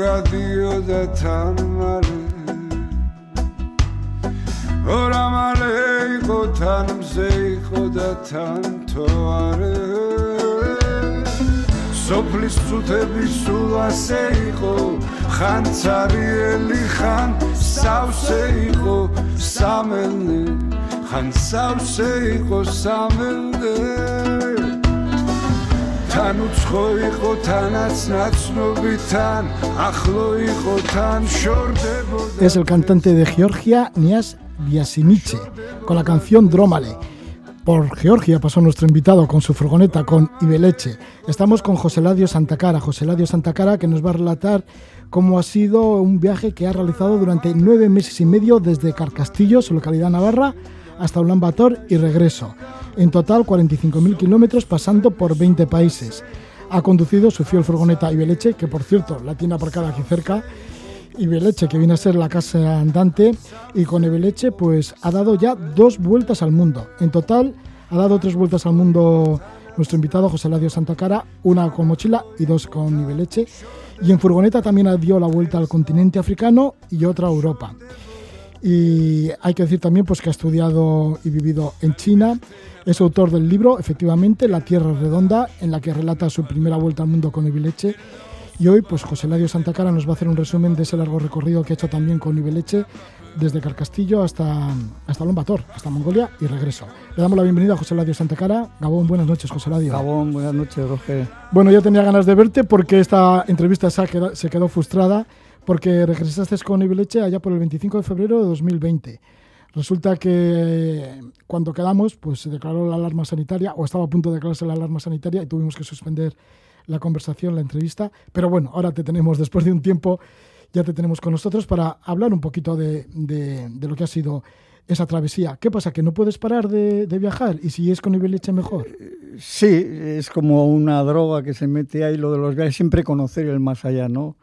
დიოდა თან მალე ორა მალე იყო თან მზე იყო და თან თოარე სოფლის წუთების სულ ასე იყო ხან цаრიელი ხან სავსე იყო სამელნე ხან სავსე იყო სამელნე თან უცხო იყო თანაც ნაცნობიდან ახლო იყო თან შორდებოდა Es el cantante de Georgia, Nias Biasimiche, con la canción Drómale. Por Georgia pasó nuestro invitado con su furgoneta, con Ibeleche. Estamos con José Ladio Santacara. José Ladio Santacara que nos va a relatar cómo ha sido un viaje que ha realizado durante nueve meses y medio desde Carcastillo, su localidad navarra, hasta Ulan Bator y regreso. En total 45.000 kilómetros pasando por 20 países. Ha conducido su fiel furgoneta Ibeleche, que por cierto la tiene aparcada aquí cerca, Ibeleche, que viene a ser la casa andante, y con Ibeleche pues ha dado ya dos vueltas al mundo. En total ha dado tres vueltas al mundo nuestro invitado José Ladio Santacara, una con mochila y dos con Ibeleche. Y en furgoneta también dio la vuelta al continente africano y otra a Europa. Y hay que decir también pues, que ha estudiado y vivido en China. Es autor del libro, efectivamente, La Tierra Redonda, en la que relata su primera vuelta al mundo con Ibeleche. Y hoy, pues José Ladio Santacara nos va a hacer un resumen de ese largo recorrido que ha hecho también con Ibeleche, desde Carcastillo hasta, hasta Lombator, hasta Mongolia y regreso. Le damos la bienvenida a José Ladio Santacara. Gabón, buenas noches, José Ladio. Gabón, buenas noches, Roger. Bueno, yo tenía ganas de verte porque esta entrevista se, quedado, se quedó frustrada porque regresaste con Ibeleche allá por el 25 de febrero de 2020. Resulta que cuando quedamos, pues se declaró la alarma sanitaria, o estaba a punto de declararse la alarma sanitaria, y tuvimos que suspender la conversación, la entrevista. Pero bueno, ahora te tenemos, después de un tiempo, ya te tenemos con nosotros para hablar un poquito de, lo que ha sido esa travesía. ¿Qué pasa? ¿Que no puedes parar de, de, viajar? ¿Y si es con Ibeleche mejor? Sí, es como una droga que se mete ahí, lo de los viajes, siempre conocer el más allá, ¿no?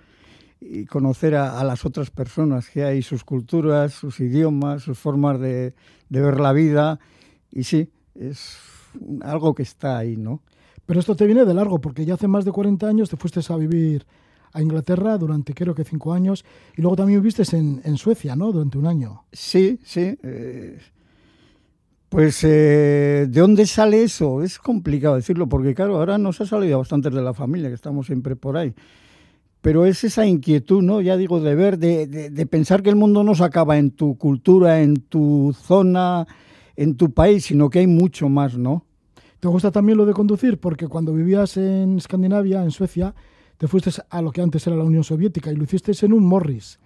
Y conocer a, a, las otras personas que hay, sus culturas, sus idiomas, sus formas de, de, ver la vida. Y sí, es algo que está ahí, ¿no? Pero esto te viene de largo, porque ya hace más de 40 años te fuiste a vivir a Inglaterra durante creo que cinco años y luego también viviste en, en Suecia, ¿no? Durante un año. Sí, sí. Eh, pues, eh, ¿de dónde sale eso? Es complicado decirlo, porque claro, ahora nos ha salido bastante de la familia, que estamos siempre por ahí pero es esa inquietud, ¿no? Ya digo, de ver, de, de, de, pensar que el mundo no se acaba en tu cultura, en tu zona, en tu país, sino que hay mucho más, ¿no? ¿Te gusta también lo de conducir? Porque cuando vivías en Escandinavia, en Suecia, te fuiste a lo que antes era la Unión Soviética y lo hiciste en un Morris,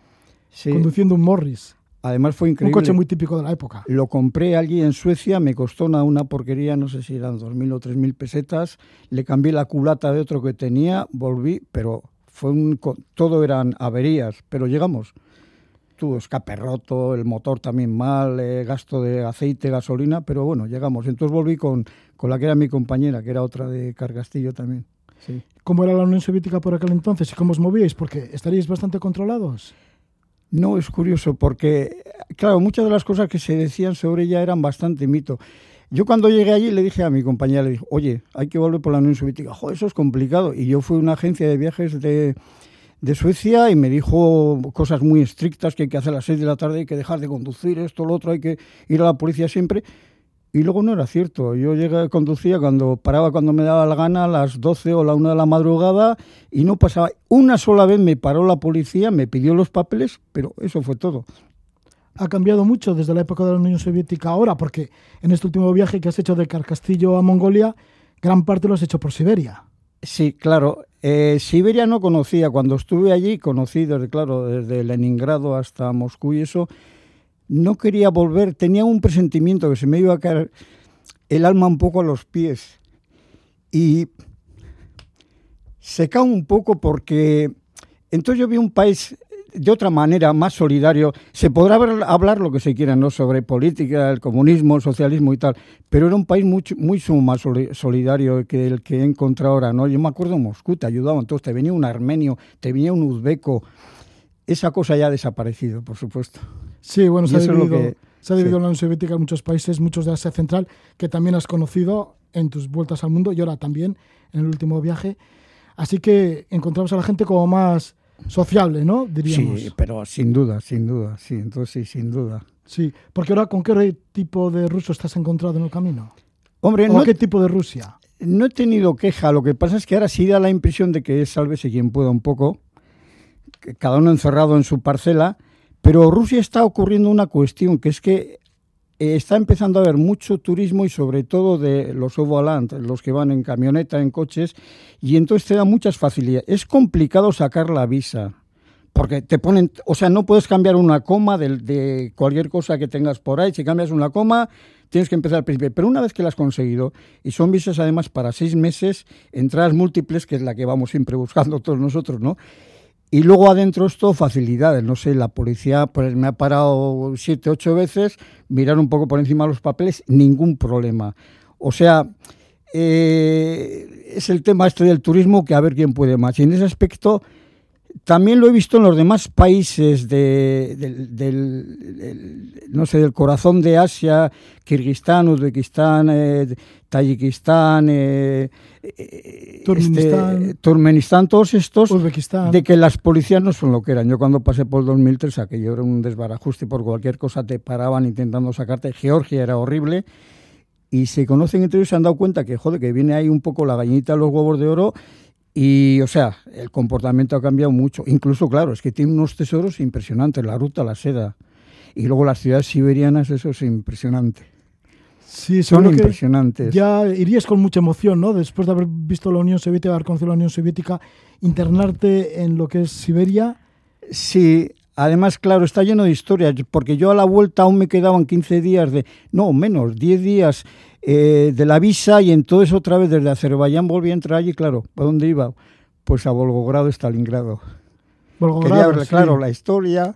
sí. conduciendo un Morris. Además fue increíble. Un coche muy típico de la época. Lo compré allí en Suecia, me costó una, una porquería, no sé si eran 2.000 o 3.000 pesetas, le cambié la culata de otro que tenía, volví, pero fue un, todo eran averías, pero llegamos. Tuvo escape roto, el motor también mal, eh, gasto de aceite, gasolina, pero bueno, llegamos. Entonces volví con, con la que era mi compañera, que era otra de Cargastillo también. Sí. ¿Cómo era la Unión Soviética por aquel entonces y cómo os movíais? Porque estaríais bastante controlados. No, es curioso, porque, claro, muchas de las cosas que se decían sobre ella eran bastante mito. Yo cuando llegué allí le dije a mi compañera, le dije, oye, hay que volver por la Unión Soviética. Joder, eso es complicado. Y yo fui a una agencia de viajes de, de, Suecia y me dijo cosas muy estrictas, que hay que hacer a las seis de la tarde, hay que dejar de conducir, esto, lo otro, hay que ir a la policía siempre. Y luego no era cierto. Yo llegué, conducía cuando paraba cuando me daba la gana, a las 12 o la 1 de la madrugada, y no pasaba. Una sola vez me paró la policía, me pidió los papeles, pero eso fue todo ha cambiado mucho desde la época de la Unión Soviética ahora, porque en este último viaje que has hecho de Carcastillo a Mongolia, gran parte lo has hecho por Siberia. Sí, claro. Eh, Siberia no conocía. Cuando estuve allí, conocí desde, claro, desde Leningrado hasta Moscú y eso. No quería volver. Tenía un presentimiento que se me iba a caer el alma un poco a los pies. Y se cae un poco porque entonces yo vi un país de otra manera, más solidario. Se podrá hablar lo que se quiera, ¿no? Sobre política, el comunismo, el socialismo y tal, pero era un país mucho, mucho más solidario que el que he encontrado ahora, ¿no? Yo me acuerdo en Moscú, te ayudaba, entonces te venía un armenio, te venía un uzbeco. Esa cosa ya ha desaparecido, por supuesto. Sí, bueno, se ha dividido, que, se ha dividido sí. la Unión Soviética en muchos países, muchos de Asia Central, que también has conocido en tus vueltas al mundo y ahora también en el último viaje. Así que encontramos a la gente como más sociable, ¿no? Diríamos. Sí, pero sin duda, sin duda, sí, entonces sí, sin duda. Sí, porque ahora, ¿con qué tipo de ruso estás encontrado en el camino? Hombre, ¿O no, qué tipo de Rusia? no he tenido queja, lo que pasa es que ahora sí da la impresión de que es sálvese quien pueda un poco, cada uno encerrado en su parcela, pero Rusia está ocurriendo una cuestión, que es que está empezando a haber mucho turismo y sobre todo de los overland, los que van en camioneta, en coches, y entonces te da muchas facilidades. Es complicado sacar la visa, porque te ponen, o sea, no puedes cambiar una coma de, de cualquier cosa que tengas por ahí. Si cambias una coma, tienes que empezar al principio. Pero una vez que la has conseguido, y son visas además para seis meses, entradas múltiples, que es la que vamos siempre buscando todos nosotros, ¿no? Y luego adentro esto, facilidades. No sé, la policía pues, me ha parado siete, ocho veces, mirar un poco por encima de los papeles, ningún problema. O sea, eh, es el tema este del turismo que a ver quién puede más. Y en ese aspecto también lo he visto en los demás países de, del, del, del, no sé, del corazón de Asia, Kirguistán, Uzbekistán, eh, Tayikistán, eh, Turkmenistán, este, Turkmenistán, todos estos, Uzbekistán. de que las policías no son lo que eran. Yo cuando pasé por el 2003, aquello era un desbarajuste, por cualquier cosa te paraban intentando sacarte. Georgia era horrible. Y se conocen entre ellos se han dado cuenta que, joder, que viene ahí un poco la gallinita de los huevos de oro y, o sea, el comportamiento ha cambiado mucho. Incluso, claro, es que tiene unos tesoros impresionantes, la ruta, la seda. Y luego las ciudades siberianas, eso es impresionante. Sí, son impresionantes. Ya irías con mucha emoción, ¿no? Después de haber visto la Unión Soviética, haber conocido la Unión Soviética, internarte en lo que es Siberia. Sí, además, claro, está lleno de historias, porque yo a la vuelta aún me quedaban 15 días de, no, menos, 10 días eh, de la visa y entonces otra vez desde Azerbaiyán volví a entrar allí, claro, ¿a dónde iba? Pues a Volgogrado, Stalingrado. Volgogrado, Quería ver, sí. claro, la historia.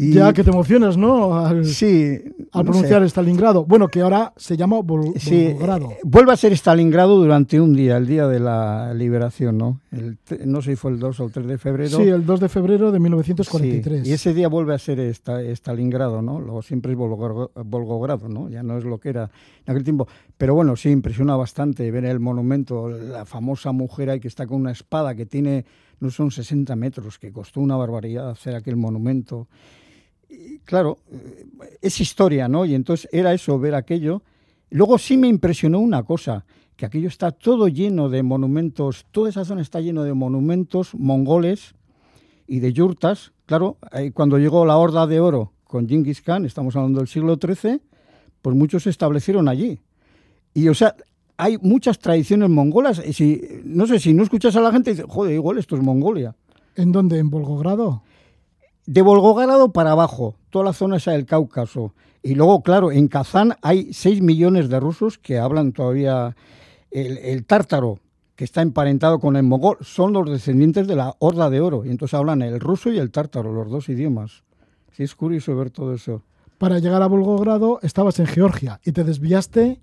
Y ya que te emocionas, ¿no? Al, sí. Al pronunciar no sé. Stalingrado. Bueno, que ahora se llama Vol sí, Volgogrado. Vuelve a ser Stalingrado durante un día, el día de la liberación, ¿no? El, no sé si fue el 2 o el 3 de febrero. Sí, el 2 de febrero de 1943. Sí, y ese día vuelve a ser esta, Stalingrado, ¿no? Luego siempre es Volgogrado, ¿no? Ya no es lo que era en aquel tiempo. Pero bueno, sí, impresiona bastante ver el monumento, la famosa mujer ahí que está con una espada que tiene, no son 60 metros, que costó una barbaridad hacer aquel monumento. Y, claro, es historia, ¿no? Y entonces era eso, ver aquello. Luego sí me impresionó una cosa, que aquello está todo lleno de monumentos, toda esa zona está lleno de monumentos mongoles y de yurtas. Claro, cuando llegó la Horda de Oro con Genghis Khan, estamos hablando del siglo XIII, pues muchos se establecieron allí. Y o sea, hay muchas tradiciones mongolas. Y si, no sé, si no escuchas a la gente, dice, joder, igual esto es Mongolia. ¿En dónde? ¿En Volgogrado? De Volgogrado para abajo, toda la zona esa del Cáucaso. Y luego, claro, en Kazán hay 6 millones de rusos que hablan todavía el, tártaro, que está emparentado con el mogol. Son los descendientes de la Horda de Oro. Y entonces hablan el ruso y el tártaro, los dos idiomas. Sí, es curioso ver todo eso. Para llegar a Volgogrado estabas en Georgia y te desviaste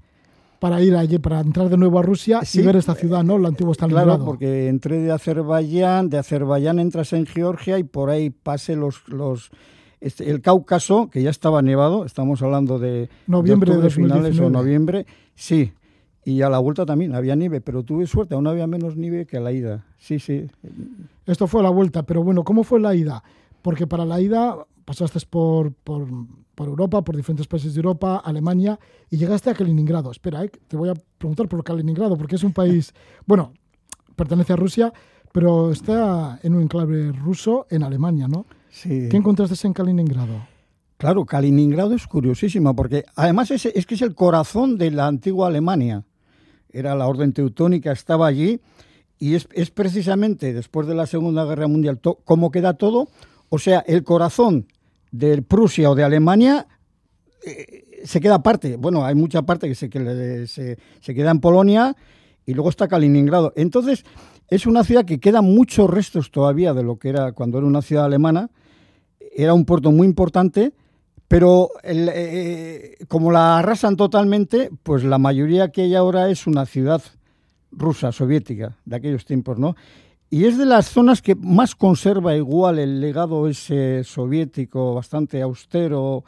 para ir allí, para entrar de nuevo a Rusia sí, y ver esta ciudad, ¿no? La antigua Stalingrado. Claro, porque entré de Azerbaiyán, de Azerbaiyán entras en Georgia y por ahí pasé los, los este, el Cáucaso, que ya estaba nevado, estamos hablando de noviembre de, de finales o noviembre, sí. Y a la vuelta también había nieve, pero tuve suerte, aún había menos nieve que a la ida. Sí, sí. Esto fue a la vuelta, pero bueno, ¿cómo fue la ida? Porque para la ida pasaste por, por, por, Europa, por diferentes países de Europa, Alemania, y llegaste a Kaliningrado. Espera, eh, te voy a preguntar por Kaliningrado, porque es un país, bueno, pertenece a Rusia, pero está en un enclave ruso en Alemania, ¿no? Sí. ¿Qué encontraste en Kaliningrado? Claro, Kaliningrado es curiosísimo, porque además es, es que es el corazón de la antigua Alemania. Era la orden teutónica, estaba allí, y es, es precisamente después de la Segunda Guerra Mundial, cómo queda todo, o sea, el corazón de Prusia o de Alemania eh, se queda aparte. Bueno, hay mucha parte que, se, que se, queda en Polonia y luego está Kaliningrado. Entonces, es una ciudad que quedan muchos restos todavía de lo que era cuando era una ciudad alemana. Era un puerto muy importante, pero el, eh, como la arrasan totalmente, pues la mayoría que hay ahora es una ciudad rusa, soviética, de aquellos tiempos, ¿no? Y es de las zonas que más conserva igual el legado ese soviético, bastante austero,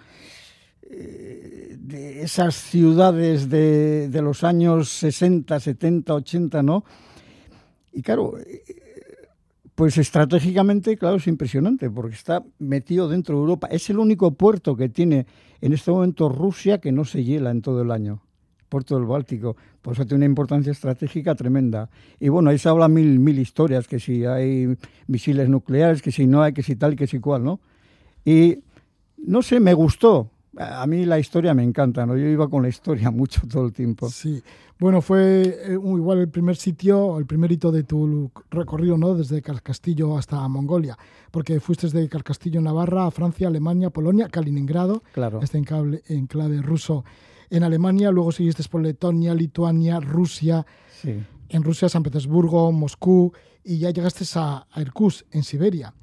eh, de esas ciudades de, de, los años 60, 70, 80, ¿no? Y claro, eh, pues estratégicamente, claro, es impresionante, porque está metido dentro de Europa. Es el único puerto que tiene en este momento Rusia que no se hiela en todo el año puerto del Báltico. Por eso tiene una importancia estratégica tremenda. Y bueno, ahí se habla mil, mil historias, que si hay misiles nucleares, que si no hay, que si tal, que si cual, ¿no? Y no sé, me gustó. A mí la historia me encanta, ¿no? Yo iba con la historia mucho todo el tiempo. Sí. Bueno, fue eh, igual el primer sitio, el primer hito de tu recorrido, ¿no? Desde Castillo hasta Mongolia, porque fuiste desde Castillo, Navarra, a Francia, Alemania, Polonia, Kaliningrado, claro. este enclave, enclave ruso en Alemania, luego seguiste por Letonia, Lituania, Rusia, en Rusia, San Petersburgo, Moscú, y ya llegaste a, a Irkutsk, en Siberia.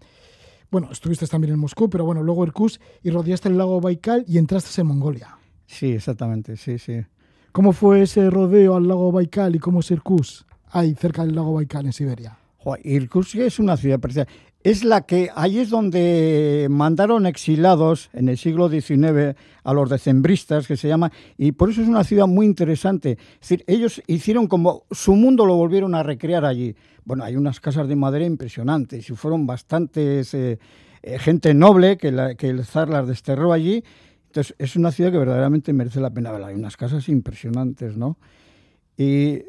Bueno, estuviste también en Moscú, pero bueno, luego Irkutsk y rodeaste el lago Baikal y entraste en Mongolia. Sí, exactamente, sí, sí. ¿Cómo fue ese rodeo al lago Baikal y cómo es Irkutsk, ahí cerca del lago Baikal en Siberia? Irkutsk es una ciudad preciosa es la que ahí es donde mandaron exilados en el siglo XIX a los decembristas, que se llama, y por eso es una ciudad muy interesante. Es decir, ellos hicieron como su mundo lo volvieron a recrear allí. Bueno, hay unas casas de madera impresionantes y fueron bastantes eh, eh, gente noble que, el zar las desterró allí. Entonces, es una ciudad que verdaderamente merece la pena verla. Hay unas casas impresionantes, ¿no? Y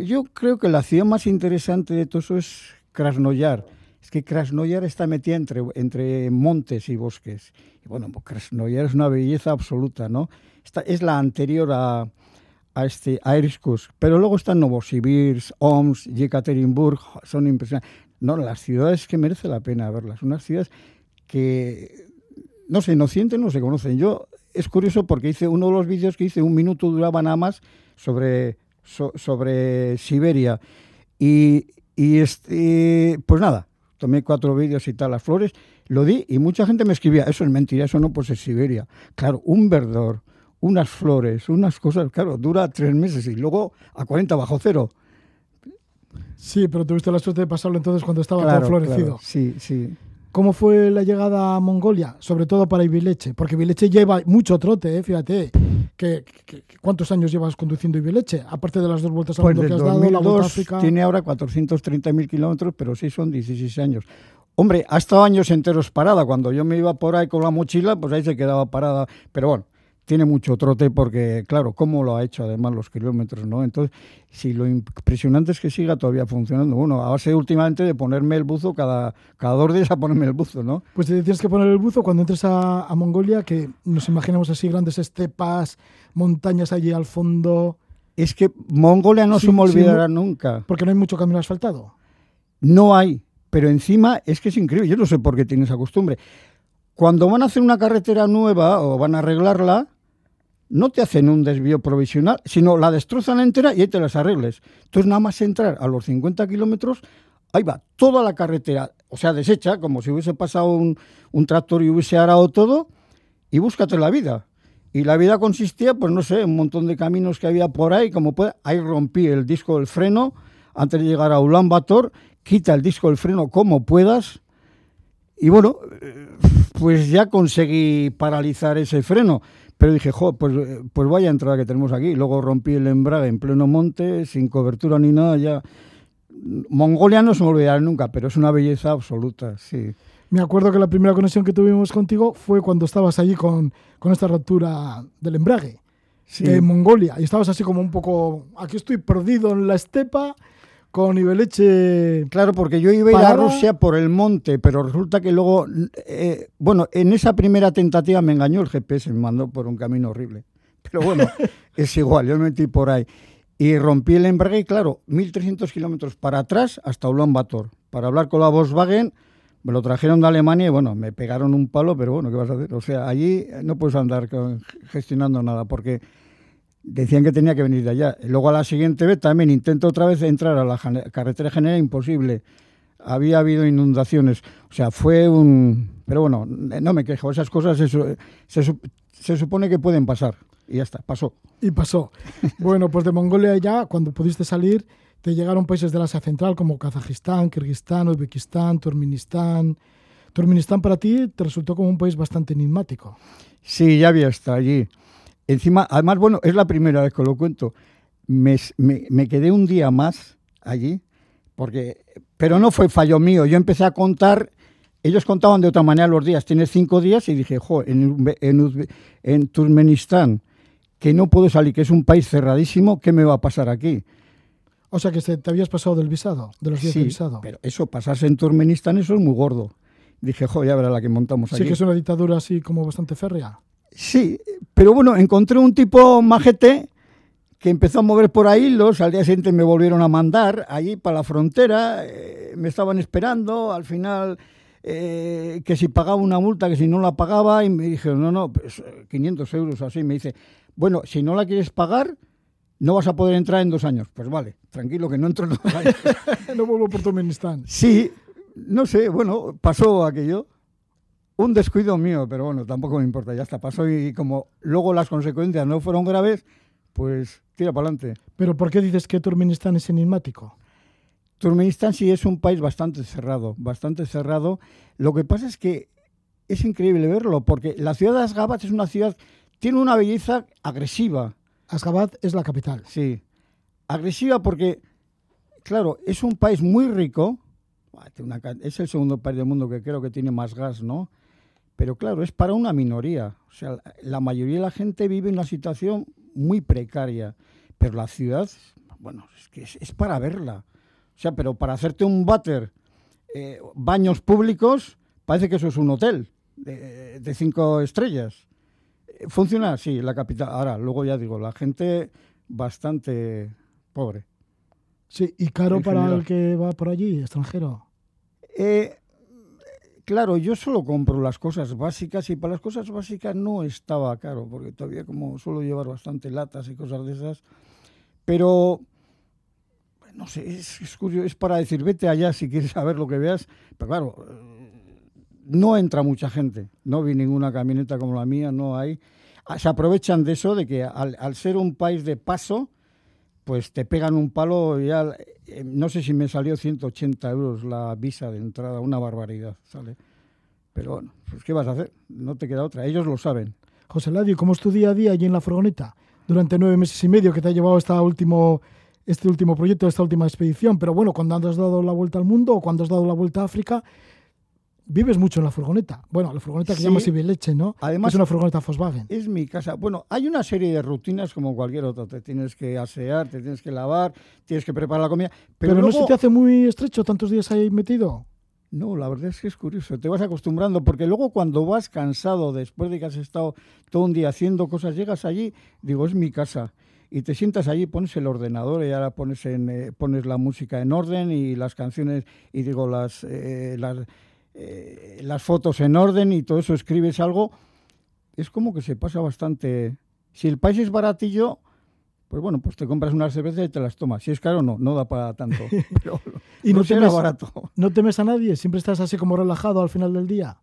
yo creo que la ciudad más interesante de todo eso es Krasnoyar es que Krasnoyar está metida entre, entre montes y bosques. Y bueno, pues Krasnoyar es una belleza absoluta, ¿no? Esta es la anterior a, a, este, a Pero luego están Novosibirsk, Omsk, Yekaterinburg, son impresionantes. No, las ciudades que merece la pena verlas. Unas ciudades que, no sé, no sienten, no se conocen. Yo, es curioso porque hice uno de los vídeos que hice, un minuto duraba nada más, sobre, sobre Siberia. Y, y este, pues nada, tomé cuatro vídeos y tal, las flores, lo di y mucha gente me escribía, eso es mentira, eso no puede ser Siberia. Claro, un verdor, unas flores, unas cosas, claro, dura tres meses y luego a 40 bajo cero. Sí, pero tuviste la suerte de pasarlo entonces cuando estaba todo florecido. sí, sí. ¿Cómo fue la llegada a Mongolia? Sobre todo para Ibileche, porque Ibileche lleva mucho trote, ¿eh? fíjate. Que, ¿Cuántos años llevas conduciendo Ibileche? Aparte de las dos vueltas al pues mundo que has dado, la vuelta África. Tiene ahora 430.000 kilómetros, pero sí son 16 años. Hombre, ha estado años enteros parada. Cuando yo me iba por ahí con la mochila, pues ahí se quedaba parada. Pero bueno, tiene mucho trote porque, claro, cómo lo ha hecho además los kilómetros, ¿no? Entonces, si lo impresionante es que siga todavía funcionando. Bueno, a base últimamente de ponerme el buzo cada, cada dos días a ponerme el buzo, ¿no? Pues te tienes que poner el buzo cuando entres a, Mongolia, que nos imaginamos así grandes estepas, montañas allí al fondo. Es que Mongolia no se me olvidará nunca. Porque no hay mucho camino asfaltado. No hay, pero encima es que es increíble. Yo no sé por qué tiene esa costumbre. Cuando van a hacer una carretera nueva o van a arreglarla, no te hacen un desvío provisional, sino la destrozan entera y ahí te las arregles. Entonces, nada más entrar a los 50 kilómetros, ahí va toda la carretera, o sea, deshecha, como si hubiese pasado un, tractor y hubiese arado todo, y búscate la vida. Y la vida consistía, pues no sé, un montón de caminos que había por ahí, como puede, ahí rompí el disco del freno antes de llegar a Ulan Bator, quita el disco del freno como puedas, y bueno, eh, pues ya conseguí paralizar ese freno. Pero dije, jo, pues, pues vaya entrada que tenemos aquí. Luego rompí el embrague en pleno monte, sin cobertura ni nada, ya. Mongolia no se me olvidará nunca, pero es una belleza absoluta, sí. Me acuerdo que la primera conexión que tuvimos contigo fue cuando estabas allí con, con esta rotura del embrague en Mongolia. Y estabas así como un poco, aquí estoy perdido en la estepa con Ibeleche. Claro, porque yo iba a ir a Rusia por el monte, pero resulta que luego, eh, bueno, en esa primera tentativa me engañó el GPS, me mandó por un camino horrible. Pero bueno, es igual, yo me metí por ahí. Y rompí el embrague y claro, 1.300 kilómetros para atrás hasta Ulan Bator. Para hablar con la Volkswagen, me lo trajeron de Alemania y bueno, me pegaron un palo, pero bueno, ¿qué vas a hacer? O sea, allí no puedes andar gestionando nada porque decían que tenía que venir de allá. Luego a la siguiente vez también intento otra vez entrar a la carretera general, imposible. Había habido inundaciones. O sea, fue un... Pero bueno, no me quejo. Esas cosas se, se, supone que pueden pasar. Y ya está, pasó. Y pasó. bueno, pues de Mongolia ya, cuando pudiste salir, te llegaron países del Asia Central como Kazajistán, Kirguistán, Uzbekistán, Turkmenistán. Turkmenistán para ti te resultó como un país bastante enigmático. Sí, ya había estado allí. Encima, además, bueno, es la primera vez que lo cuento. Me, me, quedé un día más allí, Porque, pero no fue fallo mío. Yo empecé a contar, ellos contaban de otra manera los días. Tienes cinco días y dije, jo, en, en, en Turkmenistán, que no puedo salir, que es un país cerradísimo, ¿qué me va a pasar aquí? O sea que te habías pasado del visado, de los días sí, del visado. Pero eso, pasarse en Turkmenistán, eso es muy gordo. Dije, jo, ya verá la que montamos aquí. Sí, que es una dictadura así como bastante férrea. Sí, pero bueno, encontré un tipo majete que empezó a mover por ahí los, al día siguiente me volvieron a mandar allí para la frontera, eh, me estaban esperando, al final eh, que si pagaba una multa, que si no la pagaba, y me dijeron, no, no, pues 500 euros así, me dice, bueno, si no la quieres pagar, no vas a poder entrar en dos años. Pues vale, tranquilo que no entro en dos años. no vuelvo por Turkmenistán. Sí, no sé, bueno, pasó aquello. Un descuido mío, pero bueno, tampoco me importa, ya está, pasó y como luego las consecuencias no fueron graves, pues tira para adelante. ¿Pero por qué dices que Turkmenistán es enigmático? Turkmenistán sí es un país bastante cerrado, bastante cerrado. Lo que pasa es que es increíble verlo, porque la ciudad de Asgabat es una ciudad, tiene una belleza agresiva. Asgabat es la capital. Sí, agresiva porque, claro, es un país muy rico, es el segundo país del mundo que creo que tiene más gas, ¿no? Pero claro, es para una minoría. O sea, la mayoría de la gente vive en una situación muy precaria. Pero la ciudad, bueno, es que es, para verla. O sea, pero para hacerte un váter, eh, baños públicos, parece que eso es un hotel de, de cinco estrellas. Eh, funciona así, la capital. Ahora, luego ya digo, la gente bastante pobre. Sí, y caro para el que va por allí, extranjero. Eh, claro, yo solo compro las cosas básicas y para las cosas básicas no estaba caro, porque todavía como suelo llevar bastante latas y cosas de esas, pero no sé, es, curioso, es para decir, vete allá si quieres saber lo que veas, pero claro, no entra mucha gente, no vi ninguna camioneta como la mía, no hay. Ah, se aprovechan de eso, de que al, ser un país de paso, pues te pegan un palo ya, eh, no sé si me salió 180 euros la visa de entrada, una barbaridad, ¿sale? Pero bueno, pues ¿qué vas a hacer? No te queda otra, ellos lo saben. José Ladio, ¿cómo es tu día a día allí en la furgoneta? Durante nueve meses y medio que te ha llevado esta último, este último proyecto, esta última expedición. Pero bueno, cuando has dado la vuelta al mundo o cuando has dado la vuelta a África, vives mucho en la furgoneta. Bueno, la furgoneta que sí. llamas Leche, ¿no? Además, es una furgoneta Volkswagen. Es mi casa. Bueno, hay una serie de rutinas como cualquier otra. Te tienes que asear, te tienes que lavar, tienes que preparar la comida. Pero, no se te hace muy estrecho tantos días ahí metido. No, la verdad es que es curioso, te vas acostumbrando, porque luego cuando vas cansado, después de que has estado todo un día haciendo cosas, llegas allí, digo, es mi casa, y te sientas allí, pones el ordenador y ahora pones, en, eh, pones la música en orden y las canciones, y digo, las, eh, las, eh, las fotos en orden y todo eso, escribes algo, es como que se pasa bastante... Si el país es baratillo, pues bueno, pues te compras unas cervezas y te las tomas. Si es caro, no, no da para tanto. Pero y no, no temes, barato. ¿No temes a nadie? ¿Siempre estás así como relajado al final del día?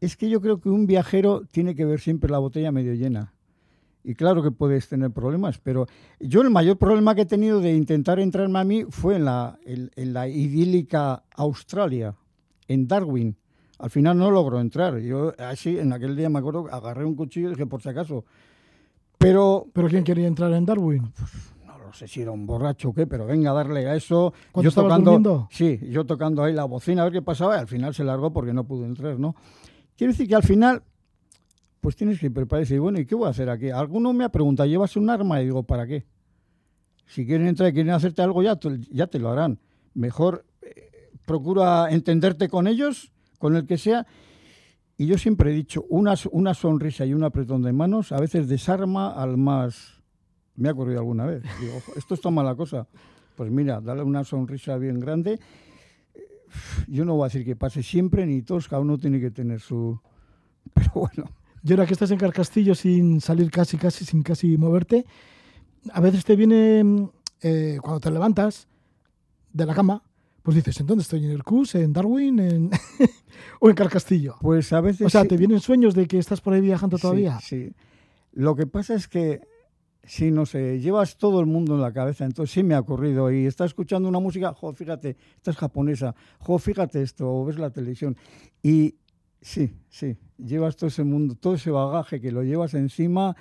Es que yo creo que un viajero tiene que ver siempre la botella medio llena. Y claro que puedes tener problemas, pero yo el mayor problema que he tenido de intentar entrarme a mí fue en la, en, en la idílica Australia en Darwin. Al final no logró entrar. Yo así, en aquel día me acuerdo, agarré un cuchillo y dije, por si acaso. Pero... ¿Pero quién quería entrar en Darwin? Pues, no lo sé si era un borracho o qué, pero venga a darle a eso. yo tocando, durmiendo? Sí, yo tocando ahí la bocina a ver qué pasaba y al final se largó porque no pudo entrar, ¿no? Quiero decir que al final, pues tienes que prepararse y bueno, ¿y qué voy a hacer aquí? Alguno me ha preguntado, ¿llevas un arma? Y digo, ¿para qué? Si quieren entrar y quieren hacerte algo, ya, ya te lo harán. Mejor procura entenderte con ellos, con el que sea. Y yo siempre he dicho, una, una sonrisa y un apretón de manos a veces desarma al más... Me ha ocurrido alguna vez. Digo, esto está mala cosa. Pues mira, dale una sonrisa bien grande. Yo no voy a decir que pase siempre, ni todos, cada uno tiene que tener su... Pero bueno. Y ahora que estás en Carcastillo sin salir casi, casi, sin casi moverte, a veces te viene, eh, cuando te levantas de la cama, pues dices, ¿en dónde estoy? ¿En el CUS? ¿En Darwin? En ¿O en Carcastillo? Pues a veces... O sea, ¿te vienen sueños de que estás por ahí viajando todavía? Sí, sí. Lo que pasa es que, si no sé, llevas todo el mundo en la cabeza, entonces sí me ha ocurrido y estás escuchando una música, jo, fíjate, esta es japonesa, jo, fíjate esto, o ves la televisión. Y sí, sí, llevas todo ese mundo, todo ese bagaje que lo llevas encima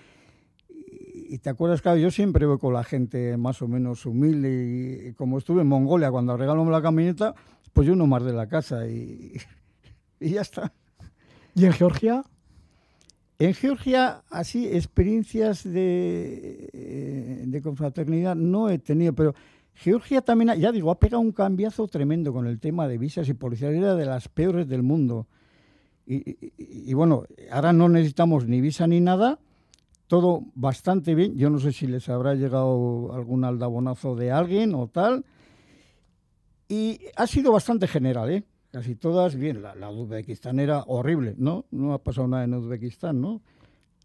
y te acuerdas, claro, yo siempre voy con la gente más o menos humilde y, como estuve en Mongolia cuando regaló la camioneta, pues yo no más de la casa y, y ya está. ¿Y en Georgia? En Georgia, así, experiencias de, eh, de confraternidad no he tenido, pero Georgia también, ya digo, ha pegado un cambiazo tremendo con el tema de visas y policía, era de las peores del mundo. Y, bueno, ahora no necesitamos ni visa ni nada, todo bastante bien. Yo no sé si les habrá llegado algún aldabonazo de alguien o tal. Y ha sido bastante general, ¿eh? Casi todas bien. La, la Uzbekistán era horrible, ¿no? No ha pasado nada en Uzbekistán, ¿no?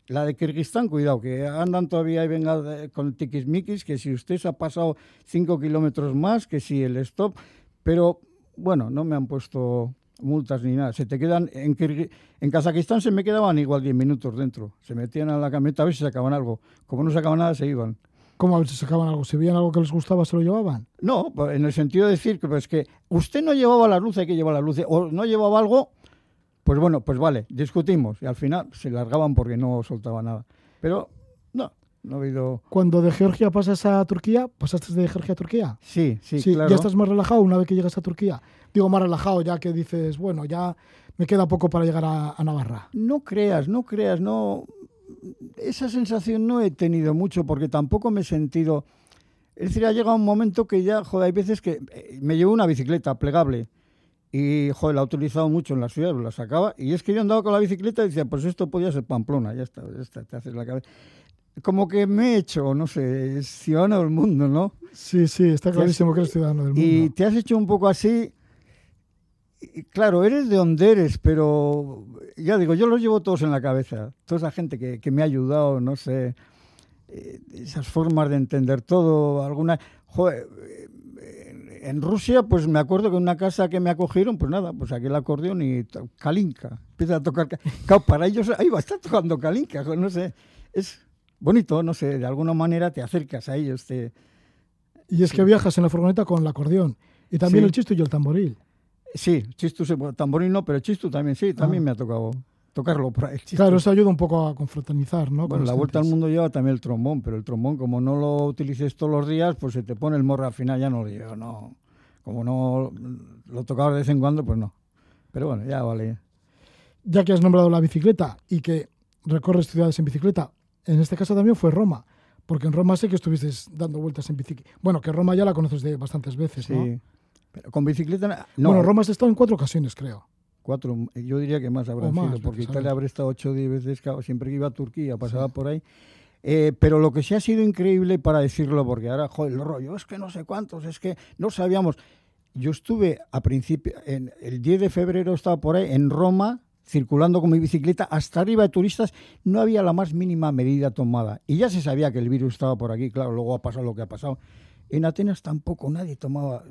La de Kirguistán, cuidado, que andan todavía y venga con tiquismiquis, que si usted se ha pasado cinco kilómetros más, que si el stop. Pero bueno, no me han puesto multas ni nada. Se te quedan en, en Kazajistán se me quedaban igual 10 minutos dentro. Se metían a la camioneta a ver si sacaban algo. Como no sacaban nada, se iban. ¿Cómo a ver si sacaban algo? ¿Si veían algo que les gustaba, se lo llevaban? No, pues, en el sentido de decir que, pues, que usted no llevaba la luz, hay que llevar la luz. O no llevaba algo, pues bueno, pues vale, discutimos. Y al final se largaban porque no soltaba nada. Pero no, no ha habido... Cuando de Georgia pasas a Turquía, ¿pasaste de Georgia a Turquía? Sí, sí, sí ¿Ya estás más relajado una vez que llegas a Turquía? Digo, más relajado, ya que dices, bueno, ya me queda poco para llegar a, Navarra. No creas, no creas, no. Esa sensación no he tenido mucho porque tampoco me he sentido. Es decir, ha llegado un momento que ya, joder, hay veces que eh, me llevo una bicicleta plegable y, joder, la he utilizado mucho en la ciudad, la sacaba y es que yo andaba con la bicicleta y decía, pues esto podía ser Pamplona, ya está, ya está, te haces la cabeza. Como que me he hecho, no sé, ciudadano del mundo, ¿no? Sí, sí, está clarísimo que eres ciudadano del mundo. Y te has hecho un poco así claro, eres de donde eres, pero ya digo, yo los llevo todos en la cabeza. Toda esa gente que, me ha ayudado, no sé, eh, esas formas de entender todo, alguna... Joder, en Rusia, pues me acuerdo que en una casa que me acogieron, pues nada, pues aquel acordeón y Kalinka. Empieza a tocar. Claro, para ellos, ahí va a estar tocando Kalinka, no sé. Es bonito, no sé, de alguna manera te acercas a ellos. Te... Y es que viajas en la furgoneta con el acordeón. Y también el chisto y el tamboril. Sí, chistu, tamboril no, pero chistu también, sí, también ah. me ha tocado tocarlo por ahí. Claro, eso ayuda un poco a confraternizar, ¿no? Bueno, la vuelta al mundo lleva también el trombón, pero el trombón, como no lo utilices todos los días, pues se te pone el morro al final, ya no lo llevo, no. Como no lo tocaba de vez en cuando, pues no. Pero bueno, ya vale. Ya que has nombrado la bicicleta y que recorres ciudades en bicicleta, en este caso también fue Roma, porque en Roma sé que estuviste dando vueltas en bicicleta. Bueno, que Roma ya la conoces de bastantes veces, ¿no? Sí con bicicleta. No. Bueno, Roma has estado en cuatro ocasiones, creo. Cuatro, yo diría que más habrá sido, porque Italia habrá estado ocho o diez veces, siempre que iba a Turquía, pasaba por ahí. Eh, pero lo que sí ha sido increíble para decirlo, porque ahora, joder, el rollo, es que no sé cuántos, es que no sabíamos. Yo estuve a principio, en, el 10 de febrero estaba por ahí en Roma, circulando con mi bicicleta, hasta arriba de turistas, no había la más mínima medida tomada. Y ya se sabía que el virus estaba por aquí, claro, luego ha pasado lo que ha pasado. En Atenas tampoco nadie tomaba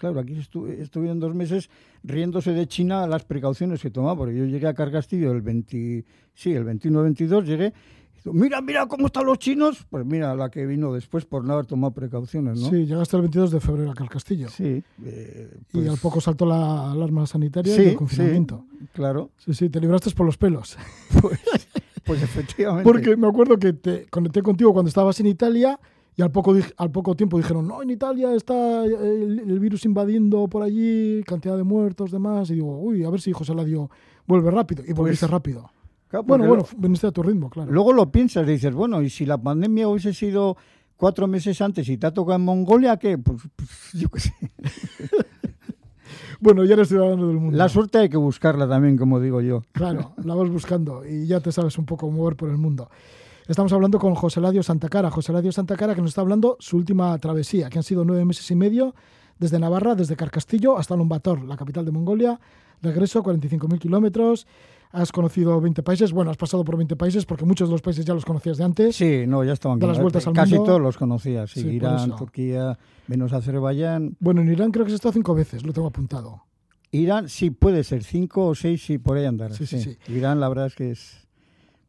Claro, aquí estuvieron dos meses riéndose de China las precauciones que tomaba, porque yo llegué a Carcastillo el 20, sí, el 21-22 llegué, mira, mira cómo están los chinos, pues mira la que vino después por no haber tomado precauciones, ¿no? Sí, llegaste el 22 de febrero a Carcastillo. Sí. Eh, y al pues poco saltó la alarma sanitaria y el confinamiento. Sí, claro. Sí, sí, te libraste por los pelos. Pues, pues efectivamente. Porque me acuerdo que te conecté contigo cuando estabas en Italia y al poco, al poco tiempo dijeron, no, en Italia está el, virus invadiendo por allí, cantidad de muertos, demás. Y digo, uy, a ver si José Ladio vuelve rápido. Y volviste pues, rápido. bueno, bueno, veniste a tu ritmo, claro. Luego lo piensas y dices, bueno, y si la pandemia hubiese sido cuatro meses antes y te ha tocado en Mongolia, ¿qué? Pues, pues yo qué sé. bueno, ya eres ciudadano del mundo. La suerte hay que buscarla también, como digo yo. Claro, la vas buscando y ya te sabes un poco mover por el mundo. Estamos hablando con José Ladio Santacara. José Ladio Santacara que nos está hablando su última travesía, que han sido nueve meses y medio desde Navarra, desde Carcastillo hasta Lombator, la capital de Mongolia. Regreso, 45.000 kilómetros. Has conocido 20 países. Bueno, has pasado por 20 países porque muchos de los países ya los conocías de antes. Sí, no, ya estaban. De las vueltas al Casi todos los conocía. Sí, Irán, Turquía, menos Azerbaiyán. Bueno, en Irán creo que se estado cinco veces, lo tengo apuntado. Irán sí puede ser, cinco o seis sí por ahí andar. Sí, sí, sí. Irán la verdad es que es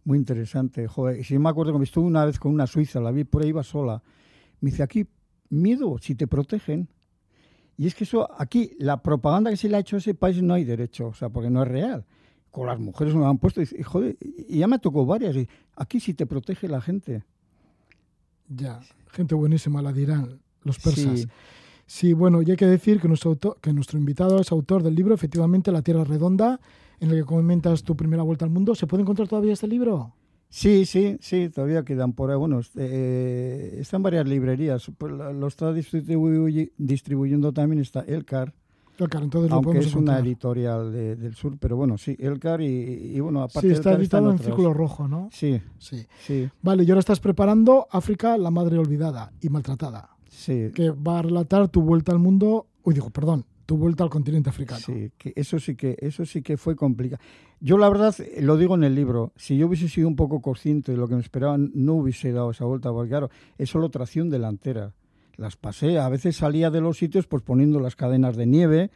muy interesante. Joder, si me acuerdo que me estuve una vez con una suiza, la vi por ahí, iba sola. Me dice, aquí, miedo, si te protegen. Y es que eso, aquí, la propaganda que se le ha hecho a ese país no hay derecho, o sea, porque no es real. Con las mujeres me han puesto, y, joder, y ya me tocó varias. Y aquí sí te protege la gente. Ya, gente buenísima la dirán, los persas. Sí. Sí, bueno, y hay que decir que nuestro, autor- que nuestro invitado es autor del libro, efectivamente, La Tierra Redonda, en el que comentas tu primera vuelta al mundo. ¿Se puede encontrar todavía este libro? Sí, sí, sí, todavía quedan por ahí. Bueno, eh, están varias librerías. Pues lo está distribuy- distribuyendo también está Elcar, Claro, entonces lo aunque podemos es una encontrar. editorial de- del sur, pero bueno, sí, Elcar y, y bueno, aparte Sí, está Elcar editado en otras. Círculo Rojo, ¿no? Sí, Sí. sí, Vale, y ahora estás preparando África, la madre olvidada y maltratada, sí. que va a relatar tu vuelta al mundo, uy, digo, perdón, tu vuelta al continente africano. Sí, que eso sí que eso sí que fue complicado. Yo la verdad eh, lo digo en el libro, si yo hubiese sido un poco consciente de lo que me esperaban, no hubiese dado esa vuelta, porque claro, es solo tracción delantera. Las pasé, a veces salía de los sitios pues poniendo las cadenas de nieve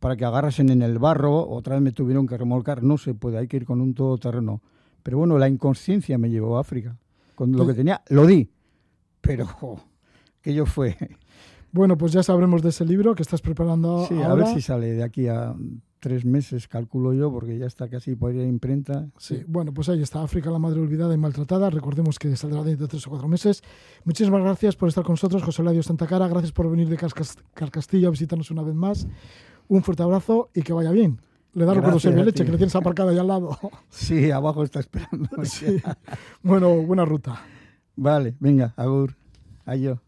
para que agarrasen en el barro, otra vez me tuvieron que remolcar, no se puede, hay que ir con un todoterreno. Pero bueno, la inconsciencia me llevó a África. Con lo que tenía, lo di, pero jo, aquello fue... Bueno, pues ya sabremos de ese libro que estás preparando Sí, ahora. a ver si sale de aquí a tres meses, calculo yo, porque ya está casi por ir a imprenta. Sí, bueno, pues ahí está, África, la madre olvidada y maltratada. Recordemos que saldrá dentro de tres o cuatro meses. Muchísimas gracias por estar con nosotros, José Ladio Santa Cara. Gracias por venir de Carcastillo a visitarnos una vez más. Un fuerte abrazo y que vaya bien. Le da recuerdos de leche, que le tienes aparcada ahí al lado. Sí, abajo está esperando. Sí. Bueno, buena ruta. Vale, venga, agur. Adiós.